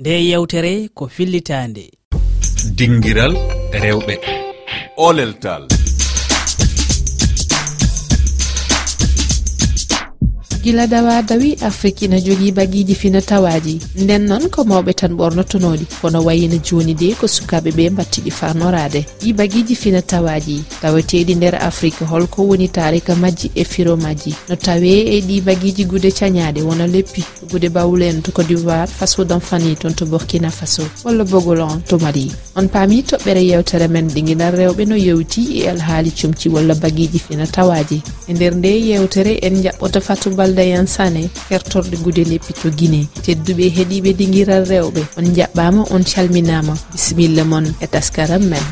nde yewtere ko fillitande. Dinguiral rewɓe. Oleltal. gila dawa dawi afrique ina jogii bagiji finatawaji nden noon ko mawɓe tan ɓornotonoɗi kono wayino joni de ko sukaɓe ɓe battiɗi farnorade. Ɗi bagiji finatawaji taweteɗi nder afrique holko woni tarika majji e firo majji. No tawe e ɗi bagiji gude cañade wona leppi. To gude bawul en to cote d'ivoire faso danfani toon to burkina faso. Walla bogolon to mali. On paami toɓɓere yewtere men ɗinguinal rewɓe no yewti e alhaali comci walla bagiji finatawaji e nder nde yewtere en jaɓɓoto fatou bal Aldayan Sané hertorɗe gude leppi to Guinée. Tedduɓe heeɗiɓe dinguiral rewɓe. On jaɓɓama on calminama. Bisimilla moon e taskaram men.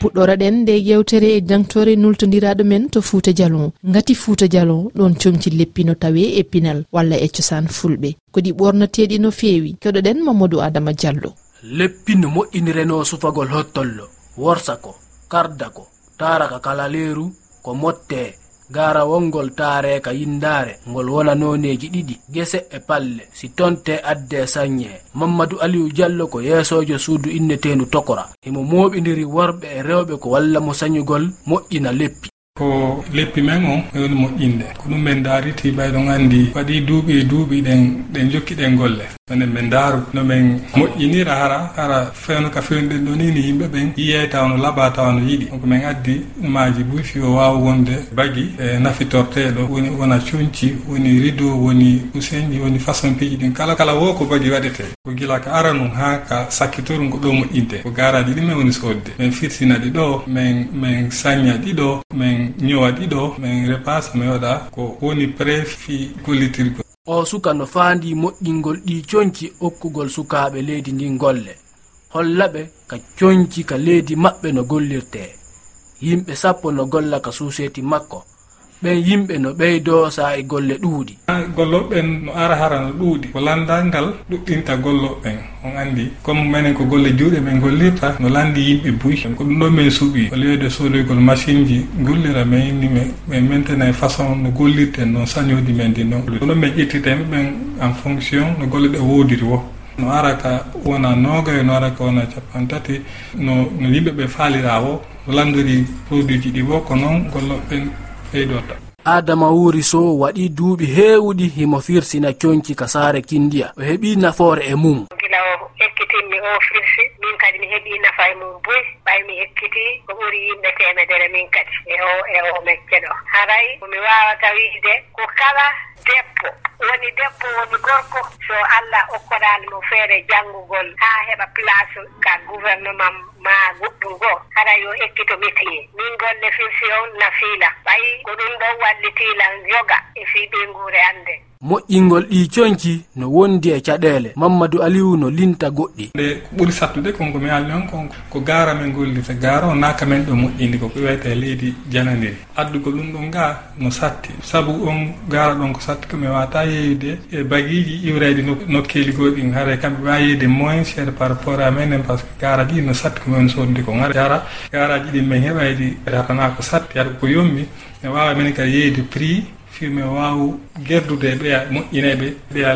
Puɗɗoraɗen nde yewtere e jangtore nultodiraɗo men to fouta dialon gati fouta dialon ɗon comci leppi no tawe e pinal walla e cosan fulɓe. Kodi ɓornateɗi no feewi keɗoɗen mamadou adama diallo. Leppi no moƴƴinireno sufagol hottollo. Worsako kardako taraka kala leeru ko motte gara wongol taareka yindaare ngol wona noneji ɗiɗi. Gese e palle si tonte adde sañe mamadou aliou diallo ko yeesojo suudu innetendu tokora himo moɓidiri worɓe e rewɓe ko walla mo sañugol moƴƴina leppi. ko leppi men o ɓe woni moƴƴinde. Ko ɗum ɓen daariti ɓayɗon anndi waɗi duuɓi e duuɓi ɗen ɗen jokkiɗen golle. Onen ɓe ndaaru no men moƴƴinira hara hara fewno ka fewniɗen ɗo ni ni yimɓe ɓen yiyey taw no laɓa taw no yiɗi. Donc min addi maji ɓuyfi o wawa wonde bagi e nafitorteɗo woni wona cuñci woni rido woni usenji woni façon piiji ɗin. Kala kala wo ko bagi waɗete. Ko gila ka ara num ha ka sakkitorum ko ɗo moƴƴinte. Ko garaji ɗi min woni sodde min firtina ɗi ɗo min min sañña ɗiɗo min ñowa ɗiɗo min repasa mi waɗa ko woni préfi gollitirgol o suka no faandi moƴƴingol ɗi coñci okkugol sukaaɓe leydi ndin golle hollaɓe ka coñci ka leydi maɓɓe no gollirte. Yimɓe sappo no golla ka suuseeti makko. ɓen yimɓe no ɓeydo saa e golle ɗuuɗi. Golloɓeɓen no ara hara no ɗuuɗi. Ko landangal ɗuɗɗinta golloɓeɓen on anndi. Comme minen ko golle juuɗe men gollirta no landi yimɓe buy. Ko ɗum ɗon min suɓi. O leyde sodoygol machine ji gollira min inni min maintena e façon no gollirten noon sañoji men ndi noon ko ɗon min ƴettitemi ɓen en fonction no golle ɗe woodiri wo. No ara ka wona noogayo e no ara ka wona capan tati no no yimɓe ɓe faalira o landori produit ji ɗi wo. Ko noon golloɓeɓen heydotta adama wuri sow waɗi duuɓi heewɗi himo firsina coñci ka saare kindiya o heɓi nafoore e mum. Gila o ekkitinmi o firsi min kadi mi heɓi nafa e mum boy ɓay mi ekkiti ko ɓuri yimɓe temedere min kadi e o e o mecce ɗo. Haray komi wawata wiide ko kala debbo woni debbo woni gorko. So allah okkoɗani mo feere janngugol haa heɓa place ka gouvernement ma goɗɗum goo yo ekkito métier min golle firsi on nafiila ɓayi ko ɗum ɗon wallitiilan yoga e fii ɓe nguure annde moƴƴingol ɗi conki no wondi e caɗele mamadou aliou no linta goɗɗi. Nde ko ɓuri sattude konko mi haalni on kon ko gara men gollirta. Gara o naka men ɗo moƴƴindi koko wiyete leydi janadiri addugol ɗum ɗon ga no satti. Saabu on gara ɗon ko satti komi wata yeeyude e bagiji iwrede nokkeli goɗin haare kamɓe wawi yeyde moins cher par rapport a menen par ce que gara ɗi no satti komin sodde ko gara jara garaji ɗin min heɓa eɗi ratana ko satti. Aɗa ko yommi ne wawa minen kadi yeyde prix firme waw gerdude ɓeya moƴƴineɓe ɓeya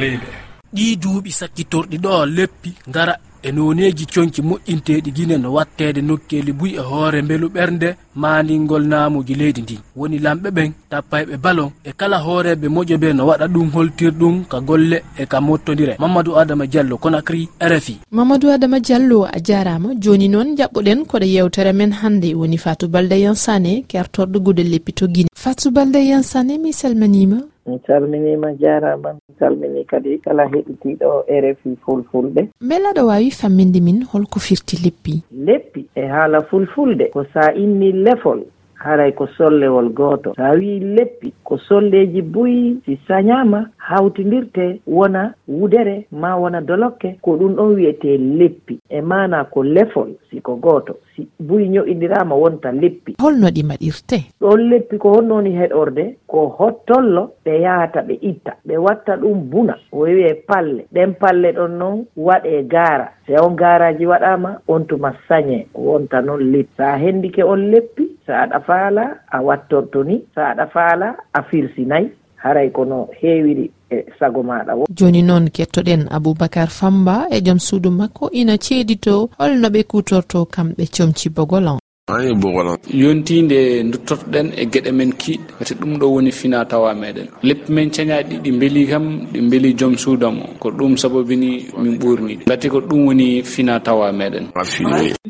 leyɗe ɗi duuɓi sakkitorɗi ɗo leppi ngara e noneji conki moƴƴinteɗi guine no wattede nokkeli buy e hoore beelu ɓernde mandingol namuji leydi ndi. Woni lamɓe ɓen tappayɓe balon e kala hooreɓe moƴoɓe no waɗa ɗum holtirɗum ka golle e ka mottodire mamadou adama diallo conacry rfi mamadou adama diallo a jarama joni noon jaɓɓoɗen koɗo yewtere men hannde. Woni fatou balde yansane kertorɗo gude leppi to guine fatou balde yansane mi salmanima mi salminima jarama mi salmini kadi kala heɗitiɗo rfi fulfulɓe beela ɗo wawi famminde min holko firti leppi leppi e haala fulfulde ko sa inni lefol haray ko sollewol gooto so a wii leppi ko solleji buyi si sañama hawtidirte wona wudere ma wona dolokke ko ɗum ɗon wiyete leppi. E mana ko lefol siko gooto si buyi ñoƴƴindirama wonta leppi. Holno ɗi maɗirte? Ɗon leppi ko honnoni heɗorde ko hottollo ɓe yahata ɓe itta ɓe watta ɗum buna. O wiye palle. Ɗen palle ɗon noon waɗe gaara. Se on gaaraji waɗama on tuma sañe. Wonta noon leppi. Sa hendike on leppi sa aɗa faala a wattorto ni. Sa aɗa faala a firsinayi haray kono heewiri e sago maɗa o joni noon kettoɗen aboubacar famba e joom suudu makko ina ceedito holno ɓe kutorto kamɓe comci bogolan an e bogolan yontinde duttotoɗen e gueɗe men kiɗɗe gati ɗum ɗo woni fina tawa meɗen leppi men cañaɗi ɗi beeli kam ɗi beeli joom suudam o. Ko ɗum sababini min ɓurniɗi gati ko ɗum woni fina tawa meɗen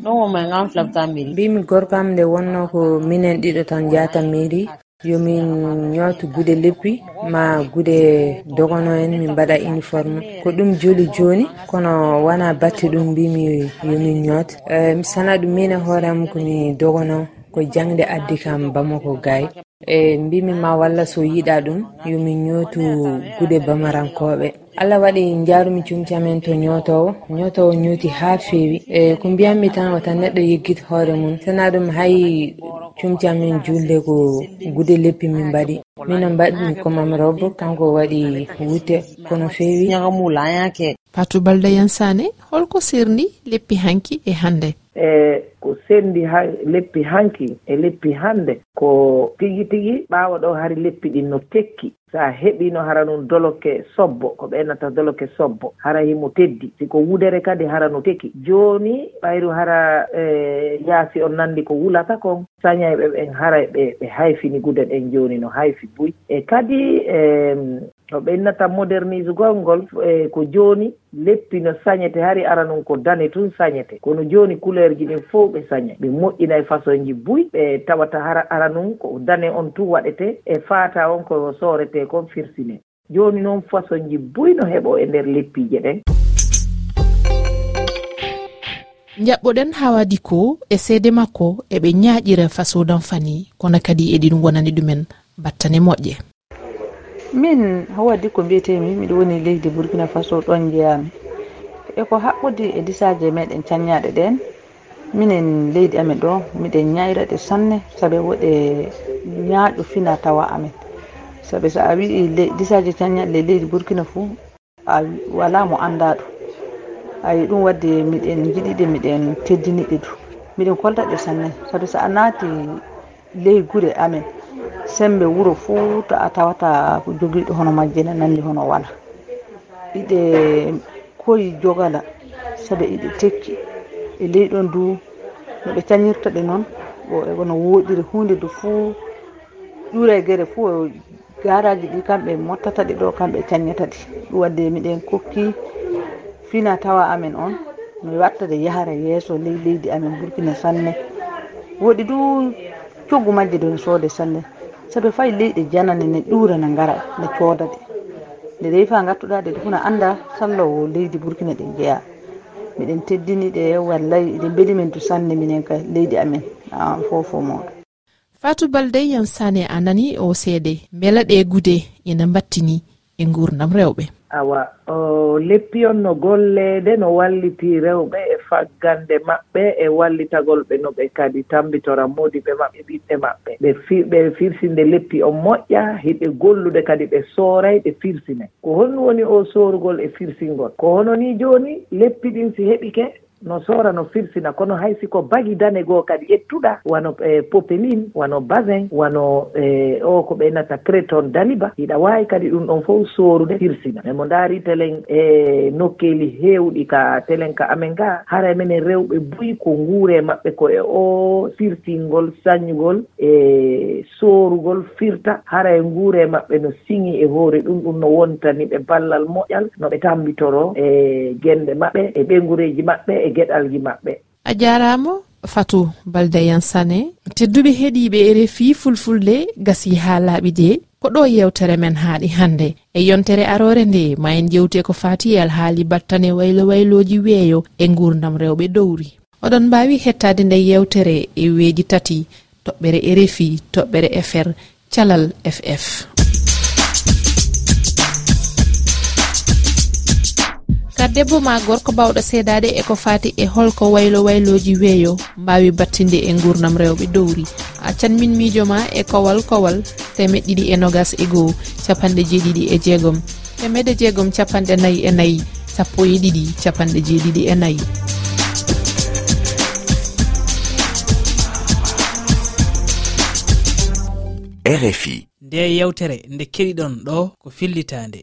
ɗum woma gam flabta mairie mbimi gorkam nde wonno ko minen ɗiɗo tan jata mairie yomin nyoto gude leppi ma gude dogono en min mbaɗa uniforme. Ko ɗum joli joni kono wona batte ɗum mbimi yomin nyoota uh, mi sana ɗum min e hoorem komi dogono ko jangde addi kam bamako gay e mbimi ma walla so yiɗa ɗum yomin nyotu gude bamarankoɓe allah waɗi jarumi cumti amen to ñotowo ñotowo ñuuti ha feewi. E ko mbiyanmi tan o tan neɗɗo yeggit hoore mum sana ɗum hay cumti amen julde ko gude leppi min mbaɗi. Mino mbaɗmi ko mam robbo kanko waɗi wutte kono feewi. Ñagamulayake fatou balda yansane holko serndi leppi hanki e hannde e ko sendi ha leppi hanki e leppi hannde ko tigi tigi ɓaawa ɗo hari leppi ɗin no tekki. So a heɓino hara noon doloke sobbo ko ɓeynata doloke sobbo. Hara himo teddi. Siko wudere kadi hara no teki jooni ɓayru hara e yaasi on nanndi ko wulata kon. Sañayɓe ɓen hara ɓe ɓe hayfini guden en jooni no hayfi buy. E kadi e no ɓennata modernise golngol e ko jooni leppi no sañete hari ara noon ko dane tun sañete. Kono jooni couleur ji ɗin fof ɓe saña. Ɓe moƴƴina e façon ji buy ɓe tawata hara ara noon ko dane on tun waɗete e faata on ko soorete kon firsine. Jooni noon façon ji buy no heɓo e nder leppiije ɗen. Jaɓɓoɗen hawadi ko e seede makko eɓe ñaaƴira fasodan fani kono kadi eɗin wonani ɗumen battane moƴƴe. min hawadi ko mbiyetemi miɗo woni leydi burkina faso ɗon jeyami eko haɓɓude e disaje meɗen canyaɗe ɗen minen leydi amen ɗo miɗen ñayraɗe sanne saabi woɗe ñaaƴo fina tawa amen. Saabi so a wii disaje canyaɗe leydi burkina fou a wala mo annda ɗum. Ayi ɗum wadde miɗen jiɗiɗe miɗen teddiniɗe du. Miɗen koltaɗe sanne. Saabi so a naati ley gure amen. sembe wuro fuu to a tawata ko jogiiɗo hono majje ne nanndi hono wala. Iɗe koyi jogala sabu iɗe tekki. E ley ɗon du no ɓe cañirta ɗe noon e ono wooɗiri hunde du fuu ƴuura e gere fuu garaji ɗi kamɓe mottata ɗe ɗo kamɓe cañata ɗi. Ɗum wadde miɗen kokki fina tawa amen on mi wattade yahara yeeso ley leydi amen burkina sanne. Woɗi du coggu majje ɗon soode sanne. Saɗo fayi leyɗe janane ne ɗura ne gara ne codade nde ɗeyi fa gattuɗa ɗe funa anda sallowo leydi burkina ɗe jeeya miɗen teddini ɗe wallay eɗen beeli men to sanne minen ka leydi amen. An fofo moɗo fatou balde yan sane a nani o seede. Beela ɗe gude ina battini e gurdam rewɓe. Awa o leppi on no golle no walliti rewɓe e faggande maɓɓe e wallitagol ɓe no ɓe kadi tambitoran modiɓe maɓɓe ɓiɓɓe maɓɓe. Ɓe ɓe firsinde leppi o moƴƴa hiɓe gollude kadi ɓe sooray ɓe firsine. Ko honno woni o sorugol e firsingol. Ko hono ni joni leppi ɗin si heɓike no soora no firsina kono hay siko bagi dane goo kadi ƴettuɗa wano e popeline wano basin wano e o ko ɓeynata créton daliba hiɗa wawi kadi ɗum ɗon fof sorude firsina. Mais mo daari telen e nokkeli hewɗi ka telen ka amen ga hara menen rewɓe buyi ko nguure maɓɓe ko e o firtingol sañugol e sorugol firta hara e nguure maɓɓe no siŋi e hoore ɗum ɗum no wontani ɓe ballal moƴƴal no ɓe tambitoro e guenɗe maɓɓe e ɓengureji maɓɓe e e geɗalji maɓɓe. A jarama fatou baldayan sane tedduɓe heeɗiɓe e rfi fulfulde gasi ha laaɓi de ko ɗo yewtere men haaɗi hannde. E yontere arore nde ma en jewte ko fati e alhaali battane waylo wayloji weeyo e gurdam rewɓe dowri. Oɗon mbawi hettade nde yewtere e weeji tati toɓɓere e rfi toɓɓere e fr calal ff ka debbo ma gorko bawɗo seedade eko fati e holko waylo wayloji weeyo mbawi battinde e gurnam rewɓe dowri. Accan min mijoma e kowal kowal temed ɗiɗi e nogas e goho capanɗe jeeɗiɗi e jeegom. Temeɗe jeegom capanɗe nayyi e nayyi sappo e ɗiɗi capanɗe jeeɗiɗi e nayyi rfi nde yewtere nde keɗiɗon ɗo ko fillitande.